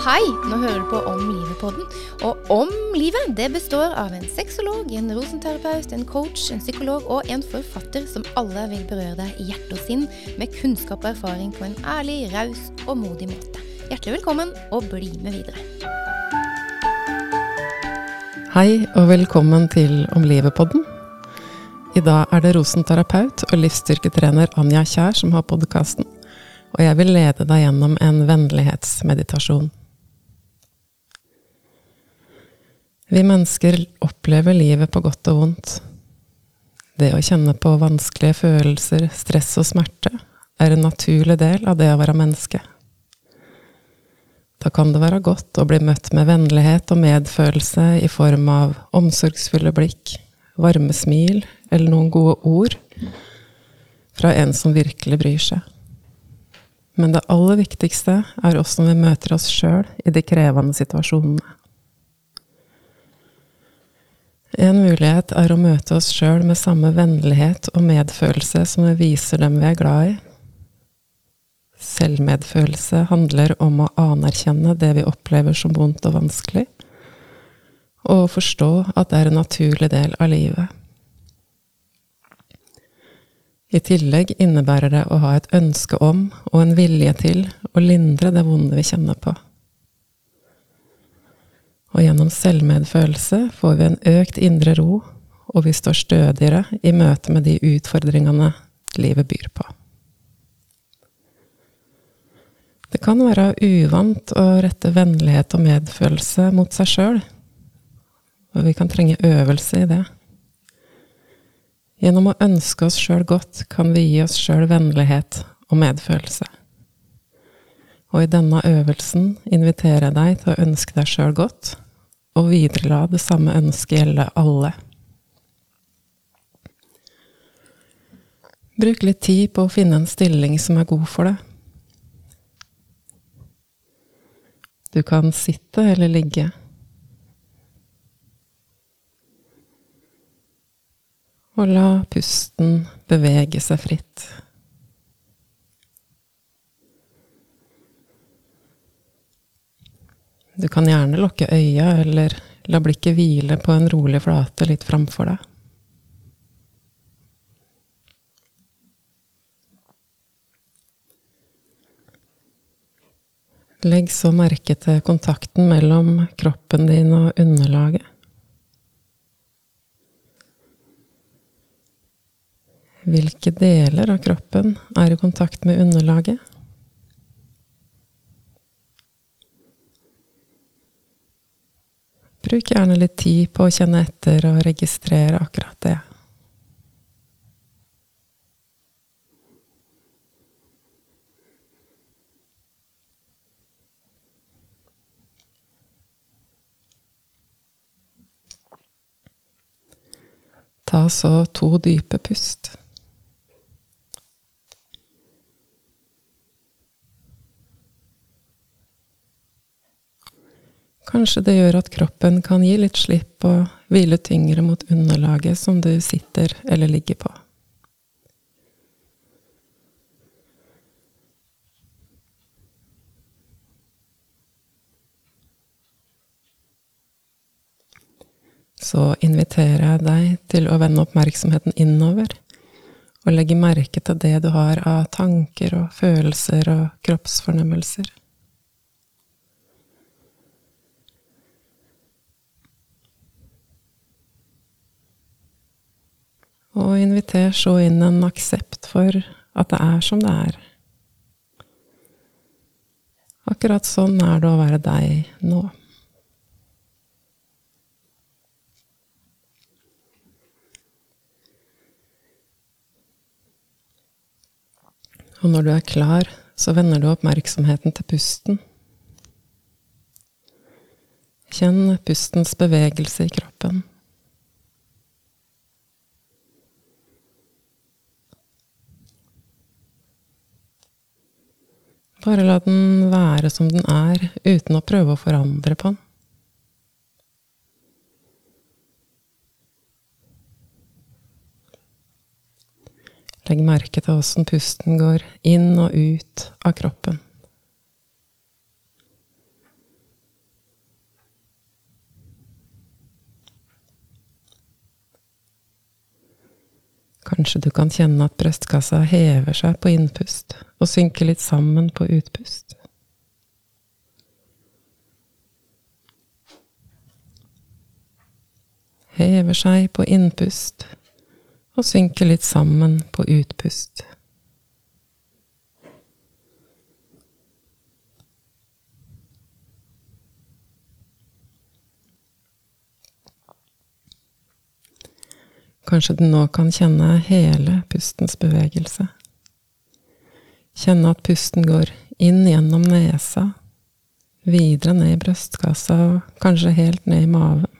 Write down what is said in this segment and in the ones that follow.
Hei, nå hører du på Om livet-podden. Og Om livet det består av en sexolog, en rosenterapeut, en coach, en psykolog og en forfatter som alle vil berøre deg i hjerte og sinn med kunnskap og erfaring på en ærlig, raus og modig måte. Hjertelig velkommen, og bli med videre. Hei og velkommen til Om livet-podden. I dag er det rosenterapeut og livsstyrketrener Anja Kjær som har podkasten, og jeg vil lede deg gjennom en vennlighetsmeditasjon. Vi mennesker opplever livet på godt og vondt. Det å kjenne på vanskelige følelser, stress og smerte er en naturlig del av det å være menneske. Da kan det være godt å bli møtt med vennlighet og medfølelse i form av omsorgsfulle blikk, varme smil eller noen gode ord fra en som virkelig bryr seg. Men det aller viktigste er åssen vi møter oss sjøl i de krevende situasjonene. En mulighet er å møte oss sjøl med samme vennlighet og medfølelse som vi viser dem vi er glad i. Selvmedfølelse handler om å anerkjenne det vi opplever som vondt og vanskelig, og forstå at det er en naturlig del av livet. I tillegg innebærer det å ha et ønske om og en vilje til å lindre det vonde vi kjenner på. Og gjennom selvmedfølelse får vi en økt indre ro, og vi står stødigere i møte med de utfordringene livet byr på. Det kan være uvant å rette vennlighet og medfølelse mot seg sjøl, og vi kan trenge øvelse i det. Gjennom å ønske oss sjøl godt kan vi gi oss sjøl vennlighet og medfølelse. Og i denne øvelsen inviterer jeg deg til å ønske deg sjøl godt, og videre la det samme ønsket gjelde alle. Bruk litt tid på å finne en stilling som er god for deg. Du kan sitte eller ligge. Og la pusten bevege seg fritt. Du kan gjerne lukke øya, eller la blikket hvile på en rolig flate litt framfor deg. Legg så merke til kontakten mellom kroppen din og underlaget. Hvilke deler av kroppen er i kontakt med underlaget? Bruk gjerne litt tid på å kjenne etter og registrere akkurat det. Ta så to dype pust. Kanskje det gjør at kroppen kan gi litt slipp og hvile tyngre mot underlaget som du sitter eller ligger på. Så inviterer jeg deg til å vende oppmerksomheten innover, og legge merke til det du har av tanker og følelser og kroppsfornemmelser. Og inviter så inn en aksept for at det er som det er. Akkurat sånn er det å være deg nå. Og når du er klar, så vender du oppmerksomheten til pusten. Kjenn pustens bevegelse i kroppen. Bare la den være som den er, uten å prøve å forandre på den. Legg merke til åssen pusten går inn og ut av kroppen. Kanskje du kan kjenne at brystkassa hever seg på innpust og synker litt sammen på utpust. Hever seg på innpust og synker litt sammen på utpust. Kanskje du nå kan kjenne hele pustens bevegelse. Kjenne at pusten går inn gjennom nesa, videre ned i brystkassa og kanskje helt ned i maven.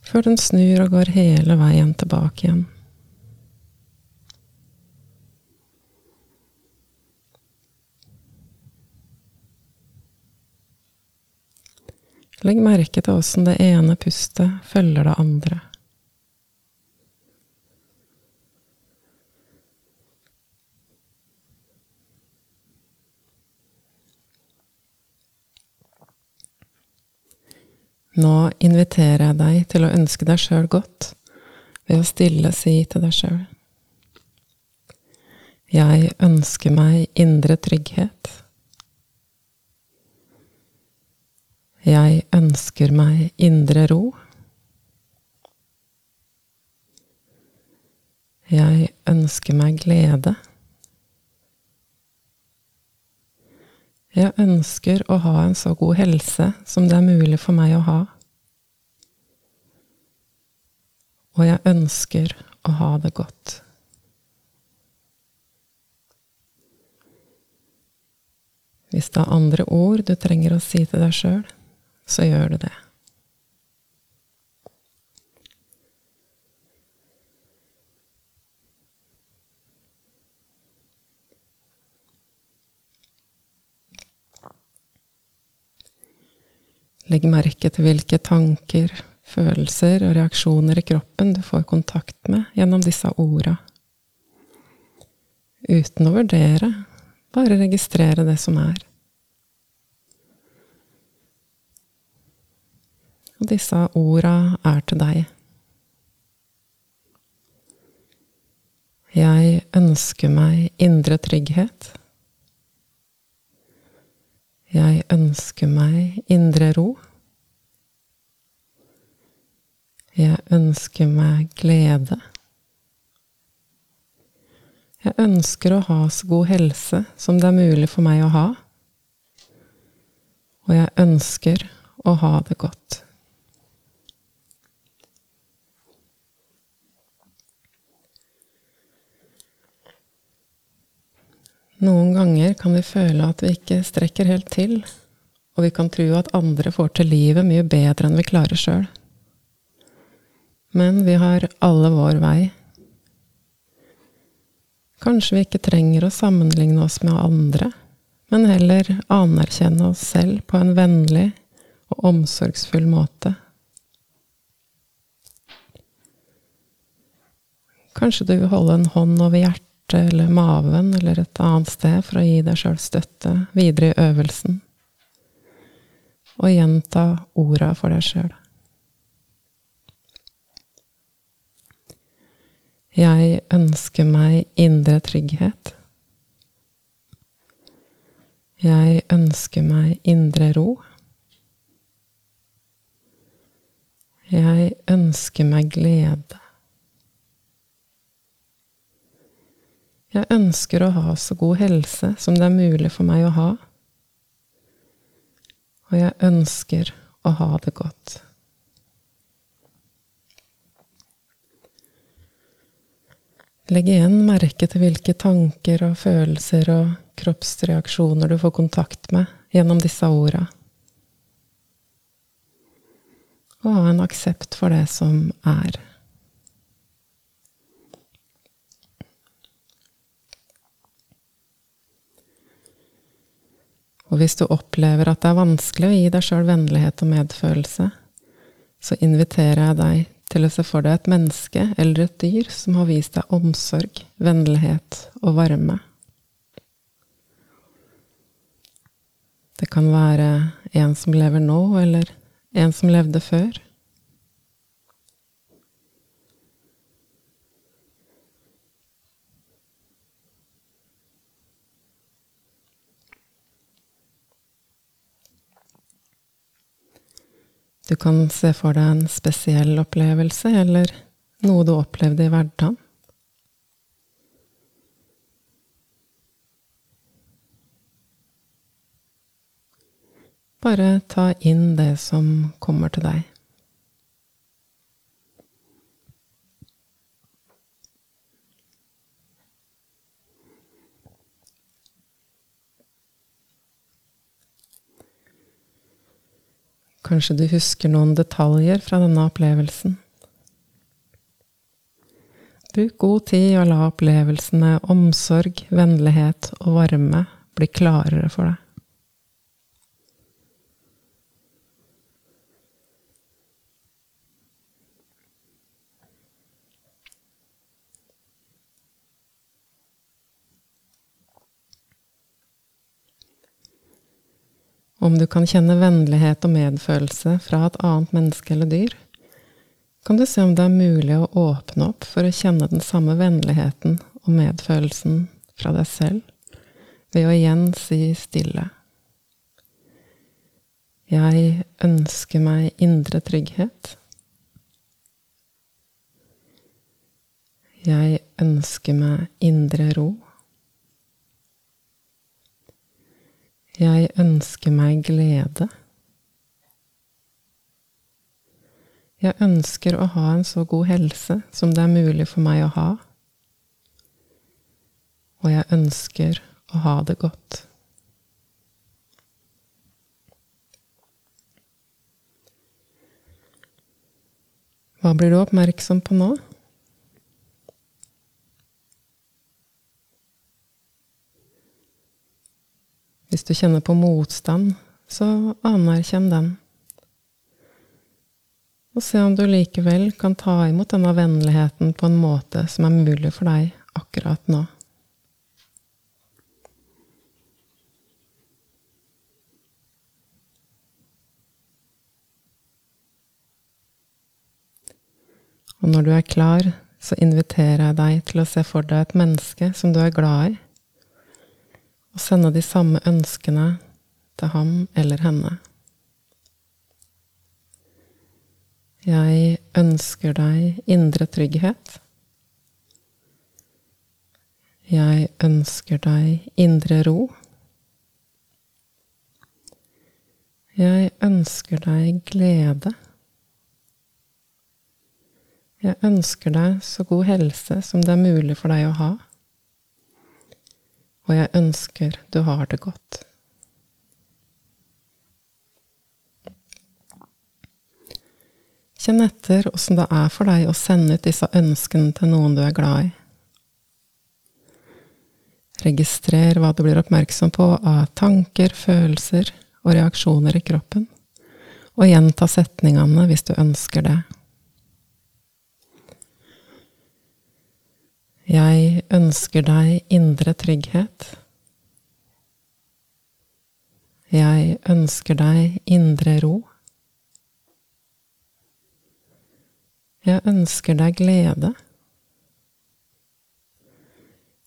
Før den snur og går hele veien tilbake igjen. Legg merke til åssen det ene pustet følger det andre. Nå inviterer jeg deg til å ønske deg sjøl godt ved å stille si til deg sjøl. Jeg ønsker meg indre trygghet. Jeg ønsker meg indre ro. Jeg ønsker meg glede. Jeg ønsker å ha en så god helse som det er mulig for meg å ha. Og jeg ønsker å ha det godt. Hvis det er andre ord du trenger å si til deg sjøl, så gjør du det. Legg merke til hvilke tanker, følelser og reaksjoner i kroppen du får kontakt med gjennom disse orda. Uten å vurdere, bare registrere det som er. Og disse orda er til deg. Jeg ønsker meg indre trygghet. Jeg ønsker meg indre ro. Jeg ønsker meg glede. Jeg ønsker å ha så god helse som det er mulig for meg å ha. Og jeg ønsker å ha det godt. Noen ganger kan vi føle at vi ikke strekker helt til, og vi kan tro at andre får til livet mye bedre enn vi klarer sjøl. Men vi har alle vår vei. Kanskje vi ikke trenger å sammenligne oss med andre, men heller anerkjenne oss selv på en vennlig og omsorgsfull måte. Kanskje du vil holde en hånd over hjertet eller maven eller et annet sted for å gi deg sjøl støtte videre i øvelsen. Og gjenta orda for deg sjøl. Jeg ønsker meg indre trygghet. Jeg ønsker meg indre ro. Jeg ønsker meg glede. Jeg ønsker å ha så god helse som det er mulig for meg å ha. Og jeg ønsker å ha det godt. Legg igjen merke til hvilke tanker og følelser og kroppsreaksjoner du får kontakt med gjennom disse orda. Og ha en aksept for det som er. Og hvis du opplever at det er vanskelig å gi deg sjøl vennlighet og medfølelse, så inviterer jeg deg til å se for deg et menneske eller et dyr som har vist deg omsorg, vennlighet og varme. Det kan være en som lever nå, eller en som levde før. Du kan se for deg en spesiell opplevelse, eller noe du opplevde i hverdagen. Bare ta inn det som kommer til deg. Kanskje du husker noen detaljer fra denne opplevelsen. Bruk god tid og la opplevelsene omsorg, vennlighet og varme bli klarere for deg. Om du kan kjenne vennlighet og medfølelse fra et annet menneske eller dyr, kan du se om det er mulig å åpne opp for å kjenne den samme vennligheten og medfølelsen fra deg selv, ved å igjen si stille. Jeg ønsker meg indre trygghet. Jeg ønsker meg indre ro. Jeg ønsker meg glede. Jeg ønsker å ha en så god helse som det er mulig for meg å ha. Og jeg ønsker å ha det godt. Hva blir du oppmerksom på nå? Hvis du kjenner på motstand, så anerkjenn den. Og se om du likevel kan ta imot denne vennligheten på en måte som er mulig for deg akkurat nå. Og når du er klar, så inviterer jeg deg til å se for deg et menneske som du er glad i og sende de samme ønskene til ham eller henne. Jeg ønsker deg indre trygghet. Jeg ønsker deg indre ro. Jeg ønsker deg glede. Jeg ønsker deg så god helse som det er mulig for deg å ha og jeg ønsker du har det godt. Kjenn etter åssen det er for deg å sende ut disse ønskene til noen du er glad i. Registrer hva du blir oppmerksom på av tanker, følelser og reaksjoner i kroppen, og gjenta setningene hvis du ønsker det. Jeg ønsker deg indre trygghet. Jeg ønsker deg indre ro. Jeg ønsker deg glede.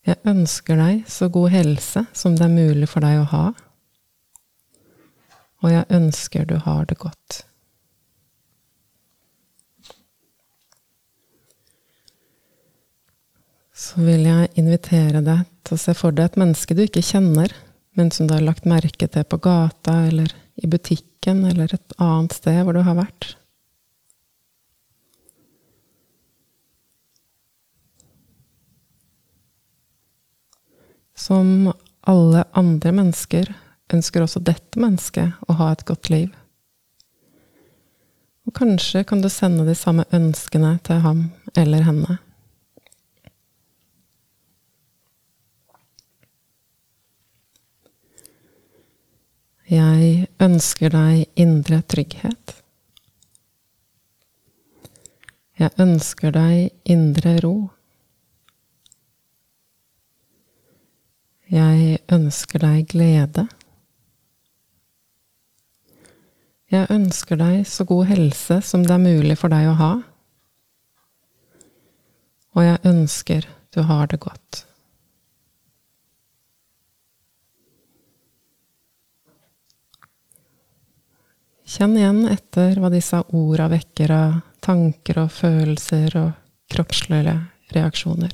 Jeg ønsker deg så god helse som det er mulig for deg å ha, og jeg ønsker du har det godt. Så vil jeg invitere deg til å se for deg et menneske du ikke kjenner, men som du har lagt merke til på gata eller i butikken eller et annet sted hvor du har vært. Som alle andre mennesker ønsker også dette mennesket å ha et godt liv. Og kanskje kan du sende de samme ønskene til ham eller henne. Jeg ønsker deg indre trygghet. Jeg ønsker deg indre ro. Jeg ønsker deg glede. Jeg ønsker deg så god helse som det er mulig for deg å ha. Og jeg ønsker du har det godt. Kjenn igjen etter hva disse orda vekker av tanker og følelser og kroppslige reaksjoner.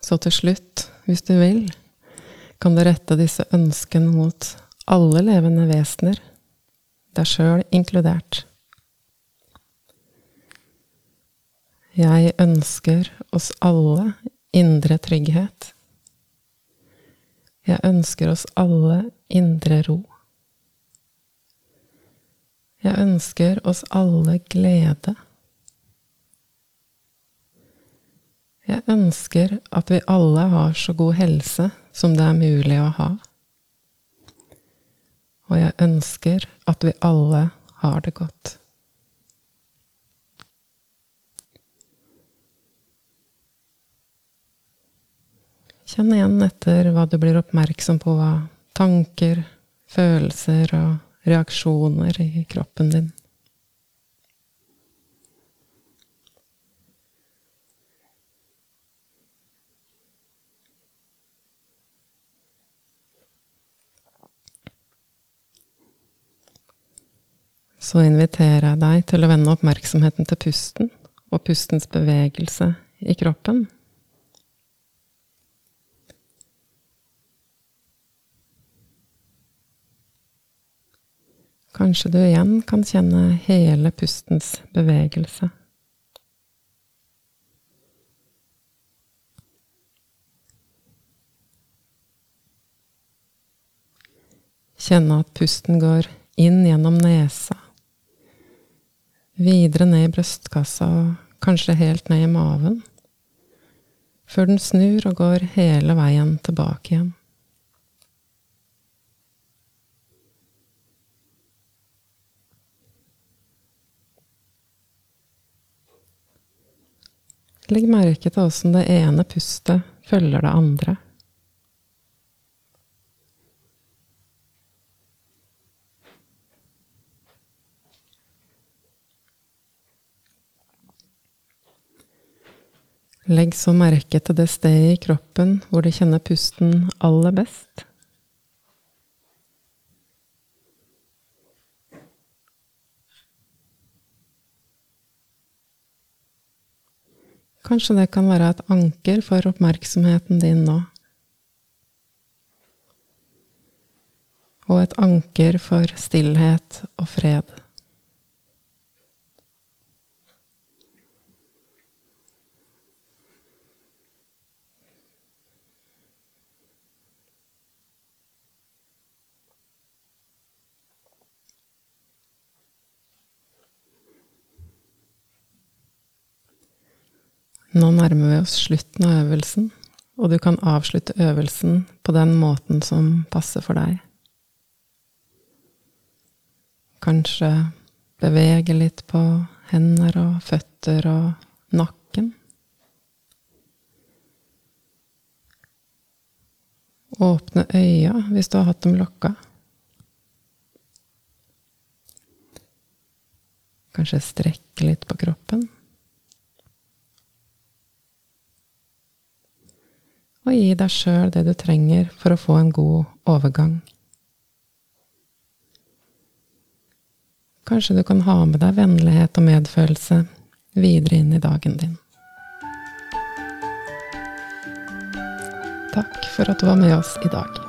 Så til slutt, hvis du vil, kan du rette disse ønskene mot alle levende vesener, deg sjøl inkludert. Jeg ønsker oss alle indre trygghet. Jeg ønsker oss alle indre ro. Jeg ønsker oss alle glede. Jeg ønsker at vi alle har så god helse som det er mulig å ha. Og jeg ønsker at vi alle har det godt. Kjenn igjen etter hva du blir oppmerksom på av tanker, følelser og reaksjoner i kroppen din. så inviterer jeg deg til å vende oppmerksomheten til pusten og pustens bevegelse i kroppen. Kanskje du igjen kan kjenne hele pustens bevegelse. Kjenne at pusten går inn gjennom nesa videre ned i brystkassa og kanskje helt ned i maven, før den snur og går hele veien tilbake igjen. Legg merke til åssen det ene pustet følger det andre. Legg så merke til det stedet i kroppen hvor du kjenner pusten aller best. Kanskje det kan være et anker for oppmerksomheten din nå. Og et anker for stillhet og fred. Nå nærmer vi oss slutten av øvelsen, og du kan avslutte øvelsen på den måten som passer for deg. Kanskje bevege litt på hender og føtter og nakken. Åpne øya hvis du har hatt dem lukka. Kanskje strekke litt på kroppen. Og gi deg sjøl det du trenger for å få en god overgang. Kanskje du kan ha med deg vennlighet og medfølelse videre inn i dagen din. Takk for at du var med oss i dag.